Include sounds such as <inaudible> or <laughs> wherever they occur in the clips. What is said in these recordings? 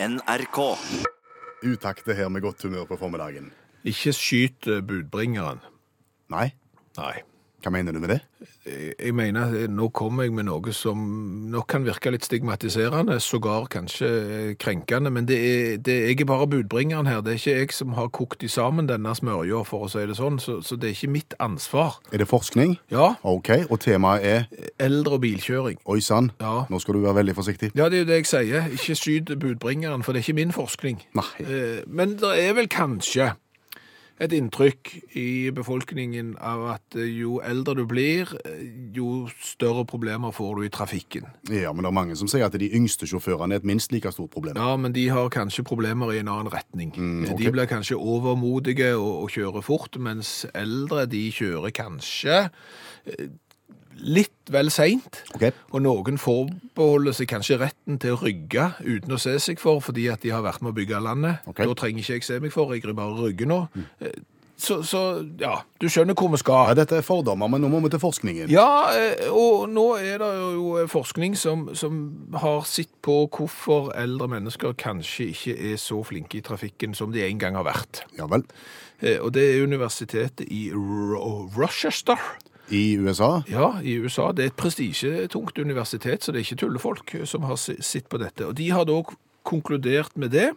NRK. Utakte her med godt humør på formiddagen. Ikke skyt budbringeren. Nei, Nei. Hva mener du med det? Jeg jeg mener, at nå kommer jeg med noe som nok kan virke litt stigmatiserende, sågar kanskje eh, krenkende, men det er, det er jeg er bare budbringeren her. Det er ikke jeg som har kokt i sammen denne smørja, for å si det sånn, så, så det er ikke mitt ansvar. Er det forskning? Ja, Ok, og temaet er eldre og bilkjøring. Oi sann, Ja. nå skal du være veldig forsiktig. Ja, det er jo det jeg sier. Ikke skyt budbringeren, for det er ikke min forskning. Nei. Eh, Men det er vel kanskje et inntrykk i befolkningen av at eh, jo eldre du blir, eh, jo større problemer får du i trafikken. Ja, men det er mange som sier at de yngste sjåførene er et minst like stort problem. Ja, men de har kanskje problemer i en annen retning. Mm, okay. De blir kanskje overmodige og, og kjører fort, mens eldre de kjører kanskje eh, litt vel seint. Okay. Og noen forbeholder seg kanskje retten til å rygge uten å se seg for, fordi at de har vært med å bygge landet. Okay. Da trenger ikke jeg se meg for, jeg bare rygge nå. Mm. Så, så ja, du skjønner hvor vi skal. ja, Dette er fordommer, men nå må vi til forskningen. Ja, eh, og nå er det jo forskning som, som har sett på hvorfor eldre mennesker kanskje ikke er så flinke i trafikken som de en gang har vært. Ja vel. Eh, Og det er universitetet i Ro Rochester. I USA? Ja, i USA. Det er et prestisjetungt universitet, så det er ikke tullefolk som har se- sett på dette. Og de har da konkludert med det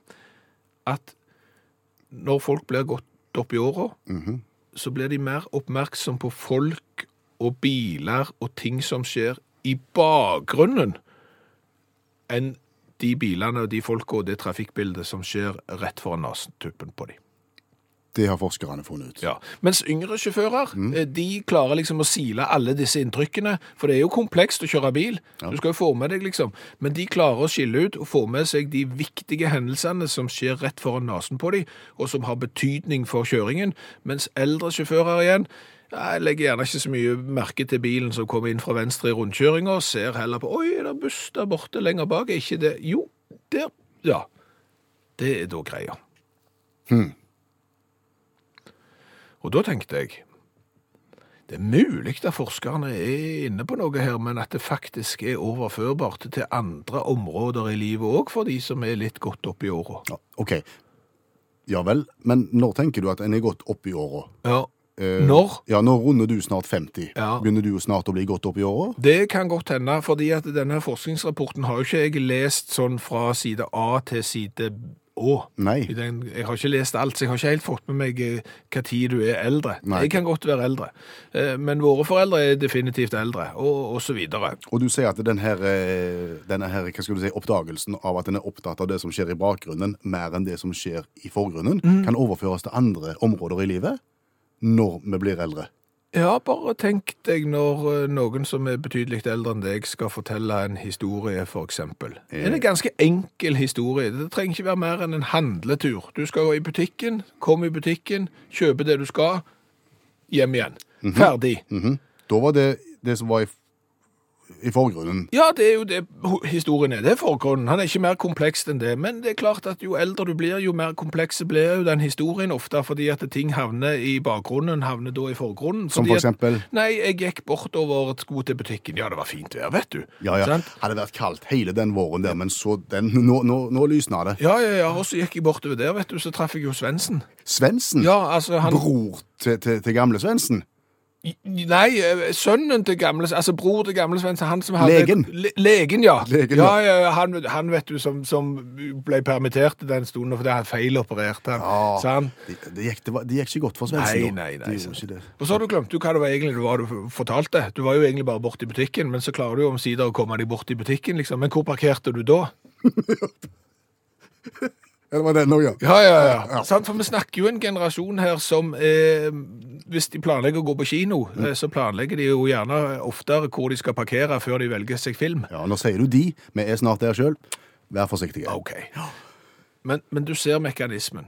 at når folk blir gått opp i åra, så blir de mer oppmerksom på folk og biler og ting som skjer i bakgrunnen, enn de bilene og de folka og det trafikkbildet som skjer rett foran nesetuppen på dem. Det har forskerne funnet ut. Ja. Mens yngre sjåfører mm. de klarer liksom å sile alle disse inntrykkene, for det er jo komplekst å kjøre bil. Du skal jo få med deg liksom. Men de klarer å skille ut og få med seg de viktige hendelsene som skjer rett foran nesen på dem, og som har betydning for kjøringen. Mens eldre sjåfører igjen jeg legger gjerne ikke så mye merke til bilen som kommer inn fra venstre i rundkjøringa, ser heller på Oi, er det buss der borte lenger bak? Er ikke det Jo, der. Ja. Det er da greia. Og da tenkte jeg det er mulig at forskerne er inne på noe her, men at det faktisk er overførbart til andre områder i livet òg, for de som er litt godt opp i åra. Ja, ok. Ja vel, men når tenker du at en er godt opp i åra? Ja. Eh, Når? Ja, nå runder du snart 50. Ja. Begynner du snart å bli godt opp i åra? Det kan godt hende, fordi at denne forskningsrapporten har jo ikke jeg lest sånn fra side A til side Å. Nei. Den, jeg har ikke lest alt, så jeg har ikke helt fått med meg eh, hva tid du er eldre. Nei. Jeg kan godt være eldre, eh, men våre foreldre er definitivt eldre, og, og så videre. Og du sier at den her, eh, denne her, hva skal du si, oppdagelsen av at en er opptatt av det som skjer i bakgrunnen, mer enn det som skjer i forgrunnen, Mm. kan overføres til andre områder i livet når vi blir eldre. Ja, bare tenk deg når eh, noen som er betydelig eldre enn deg skal fortelle en historie, for eksempel. er En ganske enkel historie. Det trenger ikke være mer enn en handletur. Du skal gå i butikken, kom i butikken, kjøpe det du skal, hjem igjen. Ferdig. Mhm. Da var det det som var i, i forgrunnen. Ja, det er jo det historien er. Det er forgrunnen. Han er ikke mer kompleks enn det. Men det er klart at jo eldre du blir, jo mer komplekse blir jo den historien ofte, fordi at ting havner i bakgrunnen, havner da i forgrunnen. Som for for at- eksempel Nei, jeg gikk bortover sko til butikken. Ja, det var fint vær, vet du. Ja, ja. Sånn? Hadde vært kaldt hele den våren der, men så den, nå, nå, nå lysna det. Ja, ja, ja. Og så gikk jeg bortover der, vet du, så traff jeg jo Svendsen. Svendsen? Ja, altså han Bror til, til, til gamle Svendsen? Nei, eh, sønnen til gamle Altså bror til gamle Svendsen, han som hadde Legen? Le, legen, ja. Legen, ja, ja. han, han, vet du, som, som ble permittert den stunden fordi han feilopererte. Ja. Han Det, gikk, de gikk ikke godt for Svendsen. Nei, nei, nei. Og så har du glemt du hva det var egentlig det var du fortalte. Du var jo egentlig bare borte i butikken, men så klarer du jo omsider å komme deg bort i butikken, liksom. Men hvor parkerte du da? <laughs> Ja, det var den òg, ja. Ja, ja, ja. Sant? For vi snakker jo en generasjon her som eh, Hvis de planlegger å gå på kino, eh, så planlegger de jo gjerne oftere hvor de skal parkere før de velger seg film. Ja, Nå sier du de. Vi er snart der sjøl. Vær forsiktige. OK. Men, men du ser mekanismen.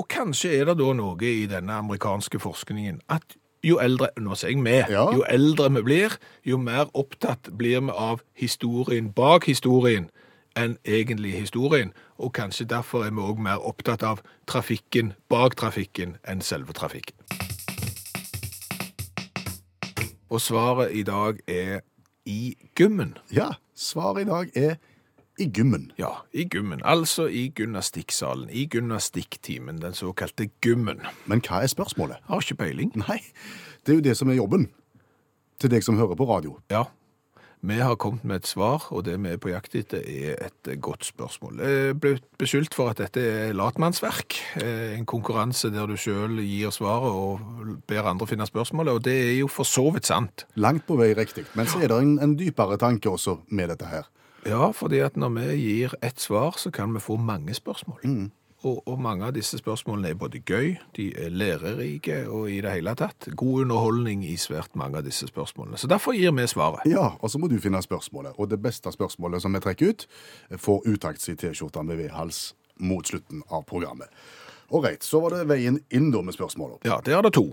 Og kanskje er det da noe i denne amerikanske forskningen at jo eldre nå sier jeg med, Ja. jo eldre vi blir, jo mer opptatt blir vi av historien bak historien enn egentlig historien. Og kanskje derfor er vi òg mer opptatt av trafikken bak trafikken enn selve trafikken. Og svaret i dag er i gymmen. Ja, svaret i dag er i gymmen. Ja, i gymmen. Altså i gymnastikksalen. I gymnastikktimen, den såkalte gymmen. Men hva er spørsmålet? Har ikke peiling. Nei, det er jo det som er jobben. Til deg som hører på radio. Ja. Vi har kommet med et svar, og det vi er på jakt etter, er et godt spørsmål. Jeg ble beskyldt for at dette er latmannsverk. eh, En konkurranse der du sjøl gir svaret og ber andre finne spørsmålet, og det er jo for så vidt sant. Langt på vei riktig. Men så er det en, en dypere tanke også med dette her. Ja, fordi at når vi gir ett svar, så kan vi få mange spørsmål. Mm. Og, og mange av disse spørsmålene er både gøy, de er lærerike og i det hele tatt god underholdning i svært mange av disse spørsmålene. Så derfor gir vi svaret. Ja, og så må du finne spørsmålet. Og det beste spørsmålet som vi trekker ut, får utakt i T-skjorta med V-hals mot slutten av programmet. Ålreit, så var det veien inn da med spørsmålet. Ja, der er det to.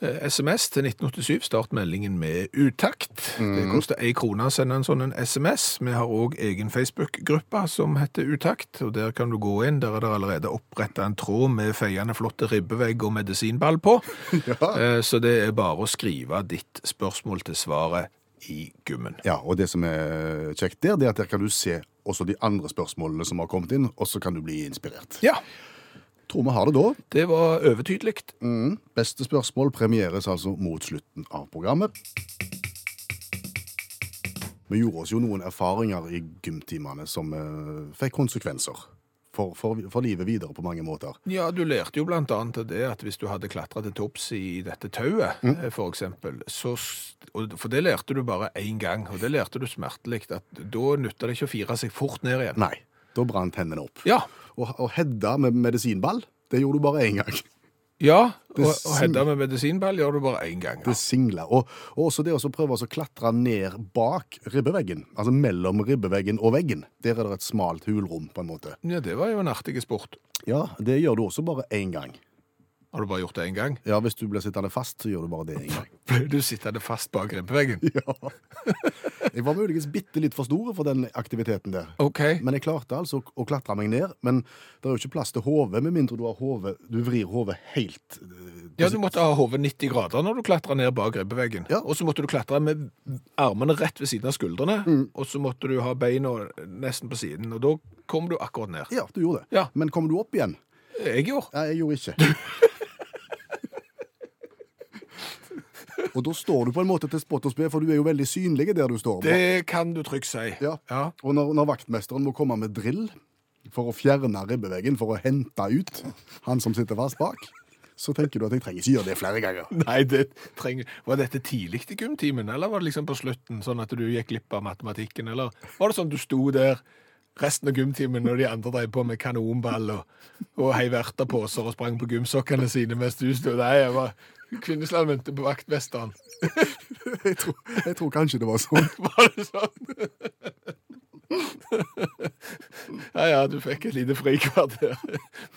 Eh, SMS til 1987, start meldingen med utakt. Det koster ei krone å sende en sånn en SMS. Vi har òg egen Facebook-gruppe som heter Utakt, og der kan du gå inn. Der er det allerede oppretta en tråd med feiende flotte ribbevegg og medisinball på. <laughs> ja. Så det er bare å skrive ditt spørsmål til svaret i gymmen. Ja, og det som er kjekt der, det er at der kan du se også de andre spørsmålene som har kommet inn, og så kan du bli inspirert. Ja, Tror vi har det da. det var overtydelig. Mm. Beste spørsmål premieres altså mot slutten av programmet. Vi gjorde oss jo noen erfaringer i gymtimene som eh, fikk konsekvenser for, for, for livet videre på mange måter. Ja, du lærte jo blant annet det at hvis du hadde klatret til topps i dette tauet, mm. for eksempel, så, og, for det lærte du bare én gang, og det lærte du smertelig, at da nytta det ikke å fire seg fort ned igjen. Nei, da brant hendene opp. Ja, Og, og hedda med medisinball, det gjorde du bare én gang. ja, og, og hedda med medisinball gjør du bare én gang. Det singla. Og, og også det å prøve å klatre ned bak ribbeveggen, altså mellom ribbeveggen og veggen. Der er det et smalt hulrom, på en måte. Ja, det var jo en artig sport. Ja, det gjør du også bare én gang. Har du bare gjort det én gang? Ja, hvis du blir sittende fast, så gjør du bare det én gang. <laughs> Ble du sittende fast bak ribbeveggen? <laughs> Ja. Jeg var muligens bitte litt for stor for den aktiviteten der. OK. Men jeg klarte altså å klatre meg ned. Men det er jo ikke plass til hodet, med mindre du har hodet Du vrir hodet helt eh, Ja, du måtte ha hodet 90 grader når du klatra ned bak ribbeveggen. Ja. Og så måtte du klatre med armene rett ved siden av skuldrene, og så måtte du ha beina nesten på siden, og da kom du akkurat ned. Ja, du gjorde det. Ja. Men kom du opp igjen? Jeg gjorde. Nei, jeg gjorde ikke. <laughs> Og da står du på en måte til spott og spe, for du er jo veldig synlig der du står. Det kan du trygt si. Ja. Ja. Og når, når vaktmesteren må komme med drill for å fjerne ribbeveggen, for å hente ut han som sitter fast bak, så tenker du at jeg trenger ikke gjøre det flere ganger. <laughs> Nei, det trenger Var dette tidlig i gymtimen, eller var det liksom på slutten, sånn at du gikk glipp av matematikken, eller var det sånn du sto der resten av gymtimen når de andre drev på med kanonball og, og heiv erteposer og sprang på gymsokkene sine mens du sto der. jeg var kvinneslandmønte på vaktmesteren. <laughs> Jeg tror, jeg tror kanskje det var sånn. <laughs> Var det sånn? <laughs> Ja, ja, du fikk et lite frikvarter,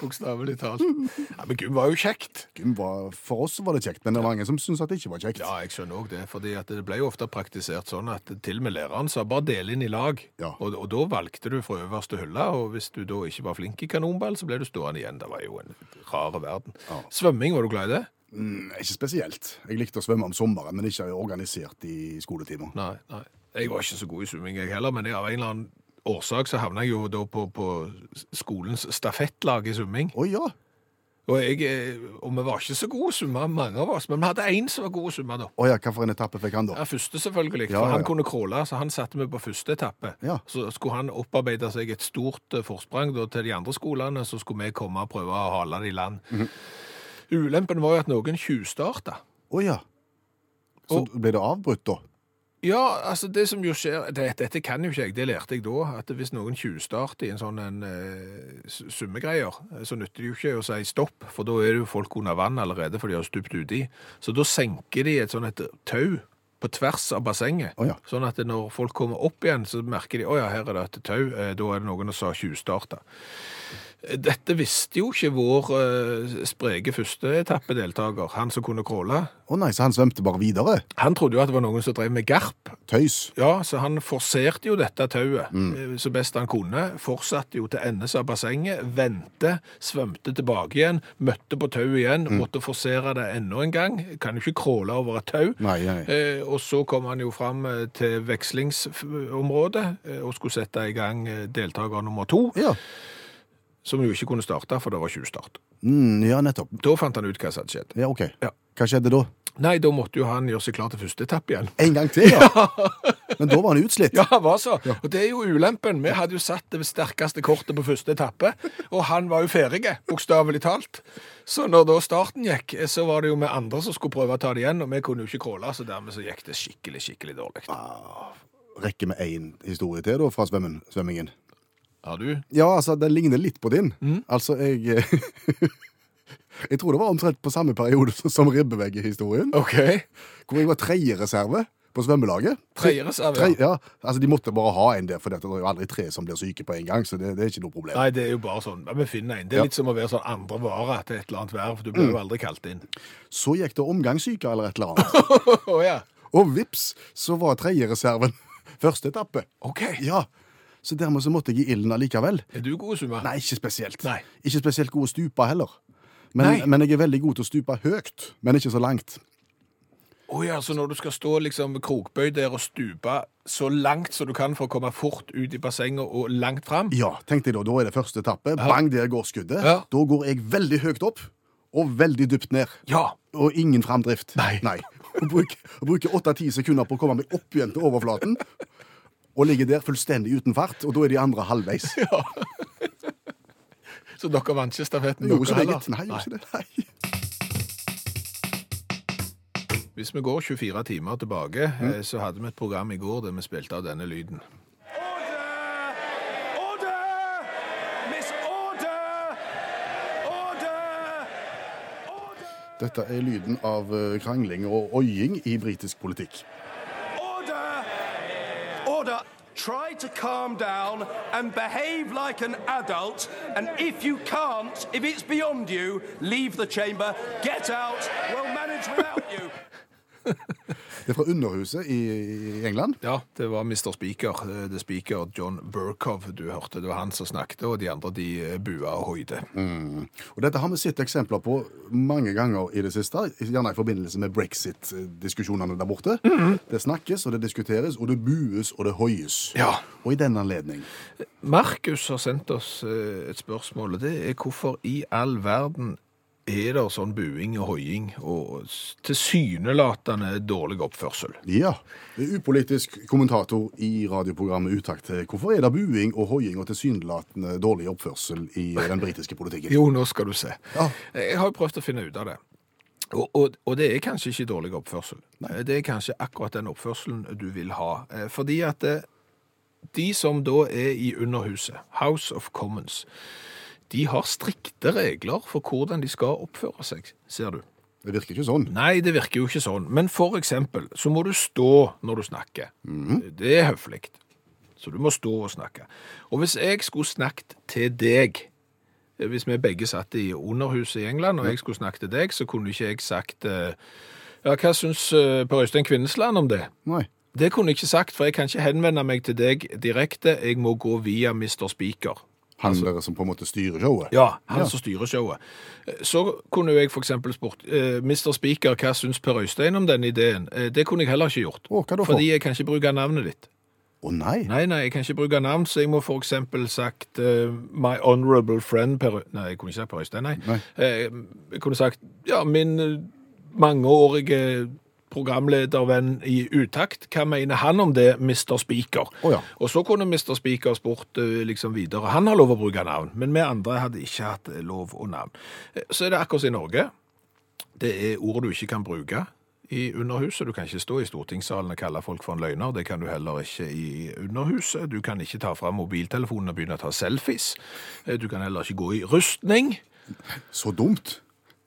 bokstavelig talt. Ja, Men gym var jo kjekt. Gym var, for oss var det kjekt, men det var mange som syntes at det ikke var kjekt. Ja, jeg skjønner òg det. fordi det ble jo ofte praktisert sånn at til og med læreren sa bare del inn i lag. Ja. Og, og da valgte du fra øverste hylle, og hvis du da ikke var flink i kanonball, så ble du stående igjen. Det var jo en rar verden. Ja. Svømming, var du glad i det? Mm, ikke spesielt. Jeg likte å svømme om sommeren, men ikke organisert i skoletimer. Nei. nei. Jeg var ikke så god i svømming, jeg heller, men av en eller annen årsak så havna jeg jo da på, på skolens stafettlag i svømming. Å ja! Og, jeg, eh, og vi var ikke så gode svømmere, mange av oss, men vi hadde én som var god svømmer, da. Å ja, hva for en etappe fikk han da? Ja, første selvfølgelig, Ja, for ja, han kunne crawle, så han satte vi på første etappe. Ja. Så skulle han opparbeide seg et stort eh, forsprang da, til de andre skolene, så skulle vi komme og prøve å hale det i land. Mhm. Ulempen var jo at noen tjuvstarta. Å ja. Så Og- ble det avbrutt da? Ja, altså det som jo skjer, det, dette kan jo ikke jeg, det lærte jeg da, at hvis noen tjuvstarter i en sånn en, eh, s- summegreier, eh, så nytter det jo ikke å si stopp, for da er det jo folk under vann allerede, for de har stupt uti. Så da senker de et sånn et tau på tvers av bassenget, Å ja. sånn at når folk kommer opp igjen, så merker de, åja, her er det et tau, eh, da er det noen som har tjuvstarta. Dette visste jo ikke vår uh, spreke førsteetappedeltaker, han som kunne crawle. Å nei, så han svømte bare videre? Han trodde jo at det var noen som drev med garp. Tøys? Ja, så han forserte jo dette tauet mm. så best han kunne. Fortsatte jo til endes av bassenget, vendte, svømte tilbake igjen, møtte på tauet igjen, mm. måtte forsere det enda en gang. Kan jo ikke crawle over et tau. Nei, nei. Eh, og så kom han jo fram til vekslingsområdet og skulle sette i gang deltaker nummer to. Ja som jo ikke kunne starte, for det var tjuvstart. Mm, ja, nettopp. Da fant han ut hva som hadde skjedd. Ja, ok. Ja. Hva skjedde da? Nei, da måtte jo han gjøre seg klar til første etappe igjen. En gang til, <laughs> ja? Men da var han utslitt? Ja, han var så. Ja. Og det er jo ulempen. Vi hadde jo satt det sterkeste kortet på første etappe, og han var jo ferdig, bokstavelig talt. Så når da starten gikk, så var det jo vi andre som skulle prøve å ta det igjen, og vi kunne jo ikke crawle, så dermed så gikk det skikkelig, skikkelig dårlig. Ah, rekker vi én historie til da fra svømmen, svømmingen? Har du? Ja, altså, den ligner litt på din. Mm. Altså, jeg <laughs> Jeg tror det var omtrent på samme periode <laughs> som Ribbevegg-historien. Hvor jeg var tredjereserve på svømmelaget. Tredjereserve, tre, ja. Altså, De måtte bare ha en der, for det er jo aldri tre som blir syke på en gang. så det, det er ikke noe problem. Nei, det er jo bare sånn. Vi finner en. Det er ja. litt som å være sånn andre vare til et eller annet verv. Du blir mm. jo aldri kalt inn. Så gikk det omgangssyke eller et eller annet. <laughs> oh, ja. Og vips, så var tredjereserven første etappe. Ok. Ja, så dermed så måtte jeg i ilden allikevel. Er du god å svømme? Nei, ikke spesielt. Nei. Ikke spesielt god å stupe heller. Men, men, jeg er veldig god til å stupe høyt, men ikke så langt. Å oh ja, så når du skal stå liksom krokbøyd der og stupe så langt som du kan for å komme fort ut i bassenget og langt fram? Ja, tenkte jeg da. Da er det første etappe. Ja. Bang, der går skuddet. Ja. Da går jeg veldig høyt opp og veldig dypt ned. Ja. Og ingen framdrift. Nei. Nei. Og bruker åtte-ti sekunder på å komme meg opp igjen til overflaten og ligger der fullstendig uten fart, og da er de andre halvveis. <laughs> Ja. Så dere vant ikke stafetten? Jo, så heller? Nei, Nei. Ikke det. Nei. Hvis vi går 24 timer tilbake, mm. Eh, så hadde vi et program i går der vi spilte av denne lyden. Dette er lyden av eh, krangling og oiing i britisk politikk. To calm down and behave like an adult. And if you can't, if it's beyond you, leave the chamber, get out, we'll manage without you. <laughs> Det er fra Underhuset i England? Ja, det var Mr. Speaker. Det speaker John Burkov du hørte. Det var han som snakket, og de andre de eh, bua og hoide. Mm. Og Dette har vi sett eksempler på mange ganger i det siste, gjerne i forbindelse med brexit-diskusjonene der borte. Mm. Det snakkes og det diskuteres, og det bues og det hoies. Ja. Og i den anledning Markus har sendt oss eh, et spørsmål, og det er hvorfor i all verden er det sånn buing og hoiing og tilsynelatende dårlig oppførsel. Ja. Upolitisk kommentator i radioprogrammet Utakt. Hvorfor er det buing og hoiing og tilsynelatende dårlig oppførsel i den britiske politikken? Jo, nå skal du se. Ja. Jeg har prøvd å finne ut av det. Og, og, og, det er kanskje ikke dårlig oppførsel. Nei. Det er kanskje akkurat den oppførselen du vil ha. Eh, fordi at eh, de som da er i Underhuset, House of Commons, de har strikte regler for hvordan de skal oppføre seg, ser du. Det virker ikke sånn. Nei, det virker jo ikke sånn. Men for eksempel så må du stå når du snakker. Mm. Det er høflig. Så du må stå og snakke. Og hvis jeg skulle snakket til deg Hvis vi begge satt i Underhuset i England, og jeg skulle snakket til deg, så kunne ikke jeg sagt eh, Ja, hva syns eh, Per Øystein Kvinnesland om det? Nei. Det kunne jeg ikke sagt, for jeg kan ikke henvende meg til deg direkte. Jeg må gå via Mr. Speaker. Han altså, som på en måte styrer showet? Ja, han ja. som styrer showet. Så kunne jeg f.eks. spurt uh, Mr. Speaker, hva syns Per Øystein om den ideen? Uh, det kunne jeg heller ikke gjort. Da for? Fordi jeg kan ikke bruke navnet ditt. Å oh, nei? Nei, nei, jeg kan ikke bruke navn, så jeg må f.eks. sagt uh, My honorable friend Per Nei, jeg kunne ikke sagt Per Øystein, nei. nei. jeg kunne sagt ja, min mangeårige programledervenn i utakt. Hva mener han om det, Mr. Speaker? Oh, ja. Og så kunne Mr. Speaker spurt eh, liksom videre. Han har lov å bruke navn, men vi andre hadde ikke hatt eh, lov å navn. Eh, så er det akkurat i Norge. Det er ord du ikke kan bruke i Underhuset. Du kan ikke stå i stortingssalen og kalle folk for en løgner. Det kan du heller ikke i Underhuset. Du kan ikke ta fram mobiltelefonen og begynne å ta selfies. Du kan heller ikke gå i rustning. Så dumt.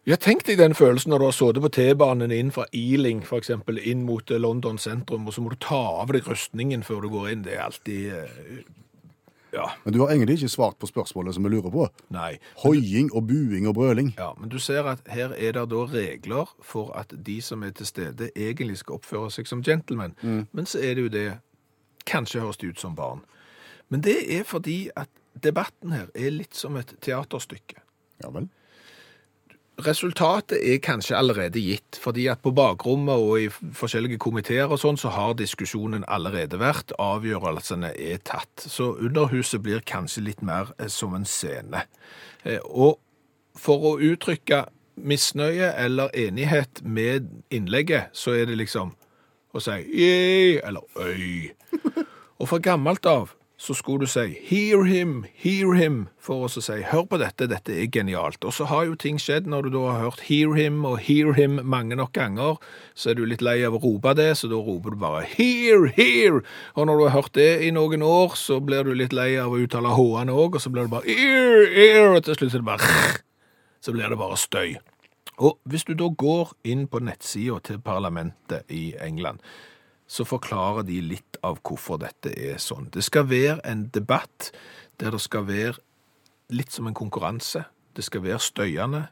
Ja, Tenk deg den følelsen når du har sittet på T-banen inn fra Ealing for eksempel, inn mot eh, London sentrum, og så må du ta av deg rustningen før du går inn. Det er alltid uh, Ja, Men du har egentlig ikke svart på spørsmålet som vi lurer på. nei. Hoiing og buing og brøling. Ja, men du ser at her er det da regler for at de som er til stede egentlig skal oppføre seg som gentlemen. Men så er det jo det, kanskje høres det ut som barn. Men det er fordi at debatten her er litt som et teaterstykke. Ja vel. Resultatet er kanskje allerede gitt, fordi at på bakrommet og i forskjellige komiteer og sånn, så har diskusjonen allerede vært, avgjørelsene er tatt. Så underhuset blir kanskje litt mer eh, som en scene. Eh, Og for å uttrykke misnøye eller enighet med innlegget, så er det liksom å si «Yay» eller «øy». <laughs> Og fra gammelt av så skulle du si «hear him, hear him», for å si «hør på dette, dette er genialt». Og så har jo ting skjedd når du da har hørt «hear him» og «hear him» mange nok ganger, så er du litt lei av å rope det, så da roper du bare «hear, hear». Og når du har hørt det i noen år, så blir du litt lei av å uttale H-ene òg, og så blir det bare «ear, ear», og til slutt er det bare <laughs> så blir det bare støy. Og hvis du da går inn på nettsida til parlamentet i England, så forklarer de litt av hvorfor dette er sånn. Det skal være en debatt der det skal være litt som en konkurranse. Det skal være støyende,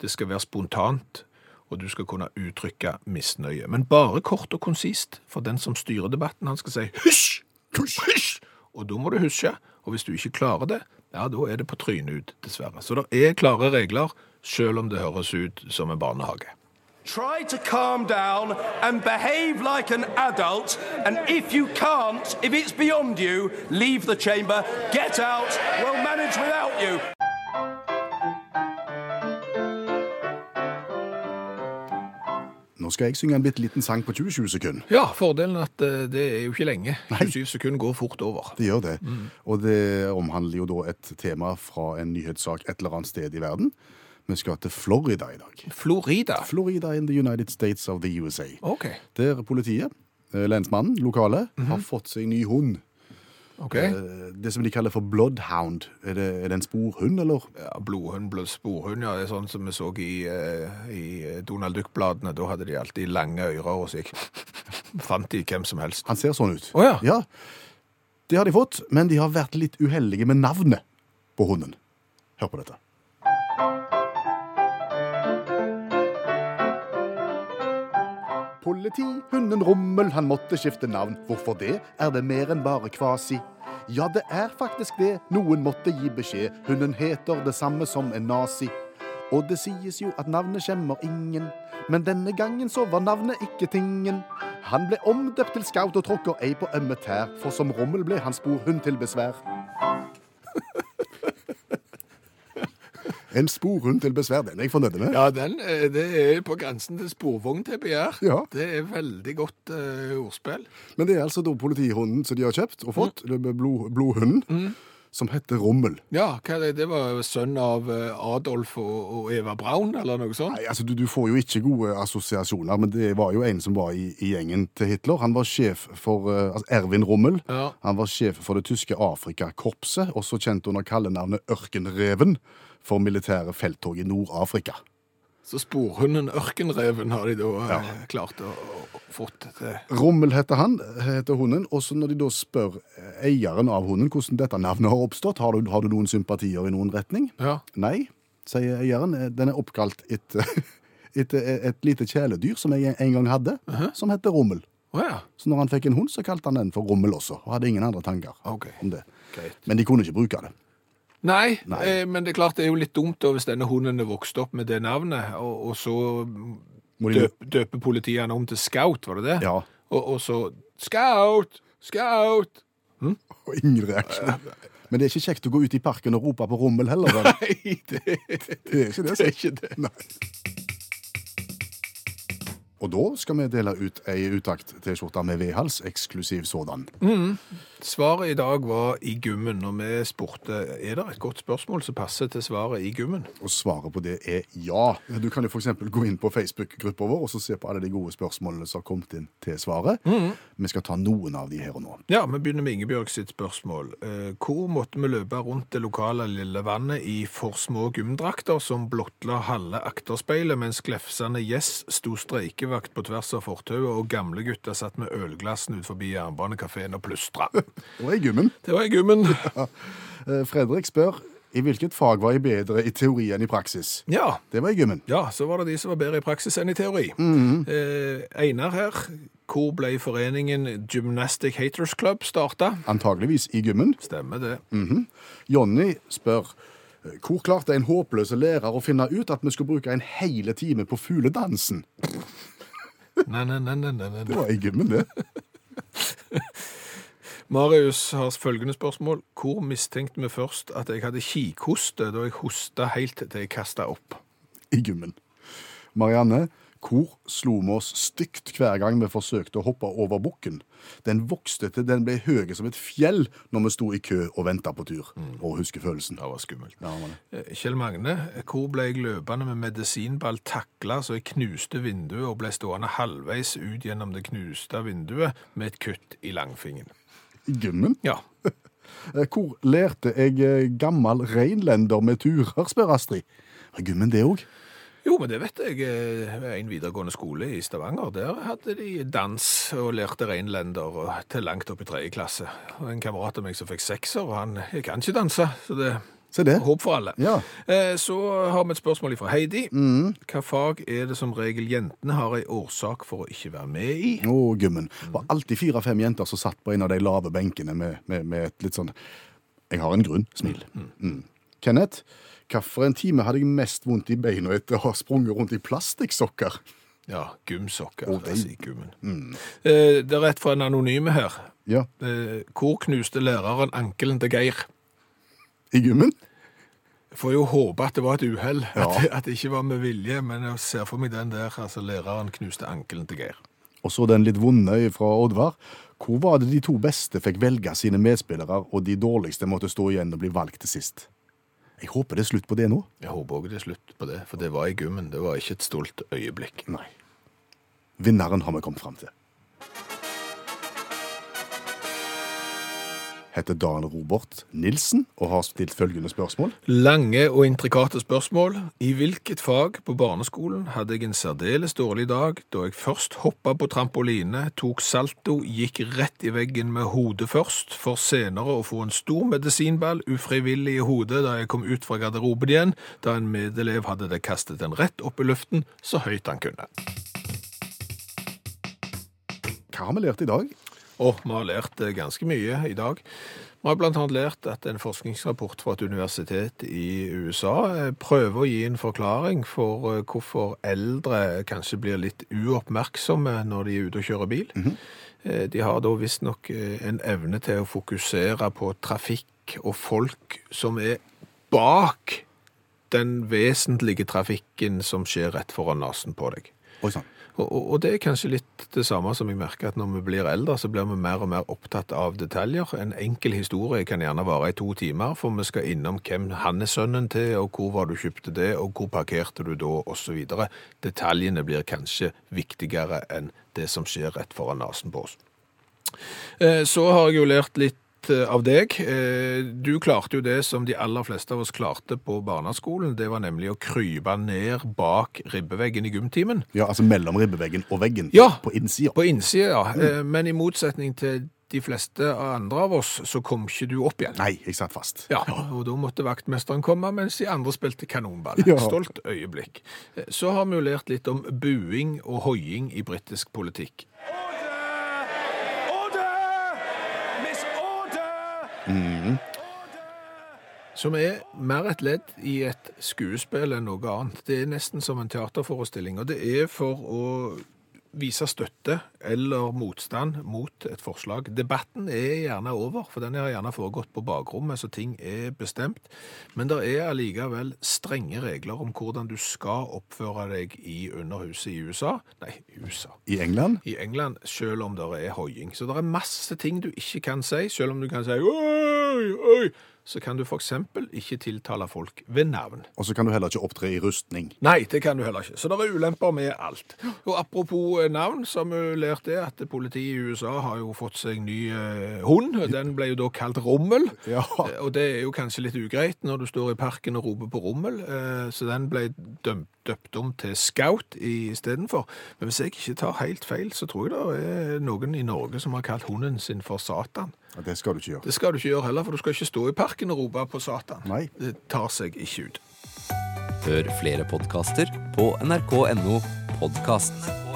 det skal være spontant, og du skal kunne uttrykke misnøye. Men bare kort og konsist, for den som styrer debatten, han skal si hysj, hysj, og da må du huske, Og hvis du ikke klarer det, ja, da er det på trynet ut, dessverre. Så det er klare regler, selv om det høres ut som en barnehage. Try to calm down and behave like an adult. And if you can't, if it's beyond you, leave the chamber, get out, we'll manage without you. Nå skal jeg synge en bitte liten sang på 27 sekunder. Ja, fordelen er at eh, det er jo ikke lenge. 27 sekunder går fort over. Det gjør det. Og det omhandler jo da et tema fra en nyhetssak et eller annet sted i verden. Vi skal til Florida i dag. Florida. Florida in the United States of the USA. Ok, Der politiet, eh, lensmannen, lokale, har fått seg ny hund. ok. Eh, Det som de kaller for bloodhound. Er det, er det en sporhund, eller? Ja, blodhund, blod, sporhund, ja, det er sånn som vi så i, eh, i Donald Duck-bladene. Da hadde de alltid lange ører, og så gikk <laughs> fant de hvem som helst. Han ser sånn ut. Å ja. Ja, det har de fått, men de har vært litt uheldige med navnet på hunden. Hør på dette. Politihunden Rommel, han måtte skifte navn. Hvorfor det? Er det mer enn bare kvasi? Ja, det er faktisk det. Noen måtte gi beskjed. Hunden heter det samme som en nazi. Og det sies jo at navnet skjemmer ingen. Men denne gangen så var navnet ikke tingen. Han ble omdøpt til scout og tråkker ei på ømme tær, for som Rommel ble han sporhund til besvær. En sporhund til besvær, den er jeg fornøyd med. Ja, den, eh, det er på grensen til sporvogn til begjær. Ja. Det er veldig godt uh, ordspill. Men det er altså da politihunden som de har kjøpt og fått, er blod, blodhunden, som heter Rommel. Ja, det? det var sønn av eh, Adolf og, og Eva Braun, eller noe sånt? Nei, altså du, du får jo ikke gode assosiasjoner, men det var jo en som var i, i gjengen til Hitler. Han var sjef for altså Erwin Rommel. Ja. Han var sjef for det tyske Afrikakorpset, også kjent under kallenavnet Ørkenreven for militære felttog i Nord-Afrika. Så sporhunden Ørkenreven har de da ja. klart å, å fått til. Rommel heter han, heter hunden, og så når de da spør eieren av hunden hvordan dette navnet har oppstått, har du, har du noen sympatier i noen retning? Ja. Nei, sier eieren. Den er oppkalt etter, et, <laughs> et lite kjæledyr som jeg en gang hadde, som heter Rommel. Oh, ja. Så når han fikk en hund, så kalte han den for Rommel også, og hadde ingen andre tanker okay. om det. Great. Men de kunne ikke bruke det. Nei, Nei. Eh, men det er klart det er jo litt dumt da hvis denne hunden er vokst opp med det navnet, og, og så døp, døper politiet han om til Scout, var det det? Ja, Og, og så Scout! Scout! og ingen reaksjon. Men det er ikke kjekt å gå ut i parken og rope på Rommel heller. vel? <laughs> Nei, det, Det er ikke det. det er ikke det. Nei. Og da skal vi dele ut ei utakt-T-skjorte med vedhals, eksklusiv sådan. Svaret i dag var i gummen, og vi spurte er det et godt spørsmål som passer til svaret i gummen. Og svaret på det er ja. Du kan jo f.eks. gå inn på Facebook-gruppa vår og så se på alle de gode spørsmålene som har kommet inn til svaret. Vi skal ta noen av de her og nå. Ja, vi begynner med Ingebjørg sitt spørsmål. Eh, hvor måtte vi løpe rundt det lokale lille vannet i for små gymdrakter som blottla halve akterspeilet, mens glefsende gjess sto streikevel legevakt på tvers av fortauet, og gamle gutter satt med ølglassen ut forbi jernbanekafeen og plystra. Det var i gymmen. Det var i gummen. <laughs> Ja. Fredrik spør i hvilket fag var jeg bedre i teori enn i praksis. Ja. Det var i gymmen. ja, så var det de som var bedre i praksis enn i teori. eh, Einar her, hvor ble foreningen Gymnastic Haters Club starta? Antageligvis i gymmen. Stemmer det. Jonny spør eh, hvor klarte en håpløse lærer å finne ut at vi skulle bruke en hele time på fugledansen? Nei, nei, nei, nei, nei. Det var i gymmen, det. Marius har følgende spørsmål. Hvor mistenkte vi først at jeg hadde kikhoste da jeg hosta helt til jeg kasta opp? I gymmen. Marianne, hvor slo vi oss stygt hver gang vi forsøkte å hoppe over bukken? Den vokste til den ble høy som et fjell når vi sto i kø og venta på tur. Og husker følelsen. Det var skummelt. Ja, man. Eh, Kjell Magne, hvor ble jeg løpende med medisinball takla så jeg knuste vinduet og ble stående halvveis ut gjennom det knuste vinduet med et kutt i langfingen? I gymmen? Ja, <laughs> Eh, Hvor lærte jeg eh, gammel reinlender med turer, spør Astrid. I gymmen, det òg. Jo, men det vet jeg. eh, en videregående skole i Stavanger, der hadde de dans og lærte reinlender til langt opp i tredje klasse. Og en kamerat av meg som fikk sekser, og han jeg kan ikke danse, så det Se det. er håp for alle. Ja. Eh, Så har vi et spørsmål fra Heidi. Hva fag er det som regel jentene har en årsak for å ikke være med i? Og gummen. Det var alltid fire-fem jenter som satt på en av de lave benkene med, med, med et litt sånn Jeg har en grunn. Smil. Mm. Kenneth, hvilken time hadde jeg mest vondt i beina etter å ha sprunget rundt i plastikksokker? Ja, gymsokker. Oh, i gymmen. Eh, Det er rett fra en anonyme her. Ja, Eh, Hvor knuste læreren ankelen til Geir? i gymmen? Får jo håpe at det var et uhell, Ja. at, det- at det ikke var med vilje, men jeg ser for meg den der, altså læreren knuste ankelen til Geir. Og så den litt vonde fra Oddvar. Hvor var det de to beste fikk velge sine medspillere, og de dårligste måtte stå igjen og bli valgt til sist? Jeg håper det er slutt på det nå. Jeg håper også det er slutt på det, for det var i gymmen, det var ikke et stolt øyeblikk. Nei. Vinneren har vi kommet fram til. Heter Dan Robert Nilsen og har stilt følgende spørsmål. Lange og intrikate spørsmål. I hvilket fag på barneskolen hadde jeg en særdeles dårlig dag da jeg først hoppa på trampoline, tok salto, gikk rett i veggen med hodet først, for senere å få en stor medisinball ufrivillig i hodet da jeg kom ut fra garderoben igjen, da en medelev hadde det kastet den rett opp i luften så høyt han kunne. Hva har vi lært i dag? Og vi har lært eh, ganske mye i dag. Vi har annet lært at en forskningsrapport fra et universitet i USA eh, prøver å gi en forklaring for eh, hvorfor eldre kanskje blir litt uoppmerksomme når de er ute og kjører bil. Eh, De har da visstnok en evne til å fokusere på trafikk og folk som er bak den vesentlige trafikken som skjer rett foran nesen på deg. Oi sann. Og, det er kanskje litt det samme som jeg merker at når vi blir eldre, så blir vi mer og mer opptatt av detaljer. En enkel historie kan gjerne vare i to timer, for vi skal innom hvem han er sønnen til, og hvor var du kjøpte det, og hvor parkerte du da, osv. Detaljene blir kanskje viktigere enn det som skjer rett foran nesen på oss. Eh, Så har jeg jo lært litt eh, av deg. Eh, Du klarte jo det som de aller fleste av oss klarte på barneskolen. Det var nemlig å krype ned bak ribbeveggen i gymtimen. Ja, altså mellom ribbeveggen og veggen. Ja. På innsida. På innsida, ja. Mm. Men i motsetning til de fleste andre av oss, så kom ikke du opp igjen. Nei, jeg satt fast. Ja, og da måtte vaktmesteren komme, mens de andre spilte kanonball. Ja. Stolt øyeblikk. Eh, Så har vi jo lært litt om buing og hoiing i britisk politikk. Order! Order! Miss Order! Som er mer et ledd i et skuespill enn noe annet. Det er nesten som en teaterforestilling, og det er for å vise støtte eller motstand mot et forslag. Debatten er gjerne over, for den har gjerne foregått på bakrommet, så ting er bestemt. Men det er allikevel strenge regler om hvordan du skal oppføre deg i Underhuset i USA. Nei, i USA I England? i England, selv om det er hoiing. Så det er masse ting du ikke kan si, selv om du kan si oi, oi, så kan du f.eks. ikke tiltale folk ved navn. Og så kan du heller ikke opptre i rustning. Nei, det kan du heller ikke. Så det er ulemper med alt. Og apropos eh, navn, så har vi lært det at politiet i USA har jo fått seg ny eh, hund. Den ble jo da kalt Rommel. Ja. Eh, Og det er jo kanskje litt ugreit når du står i parken og roper på Rommel, eh, så den ble dømt, døpt om til Scout istedenfor. Men hvis jeg ikke tar helt feil, så tror jeg det er noen i Norge som har kalt hunden sin for Satan. Ja, Det skal du ikke gjøre. Det skal du ikke gjøre heller, for du skal ikke stå i parken og rope på Satan. Nei. Det tar seg ikke ut. Hør flere podkaster på nrk.no podkast.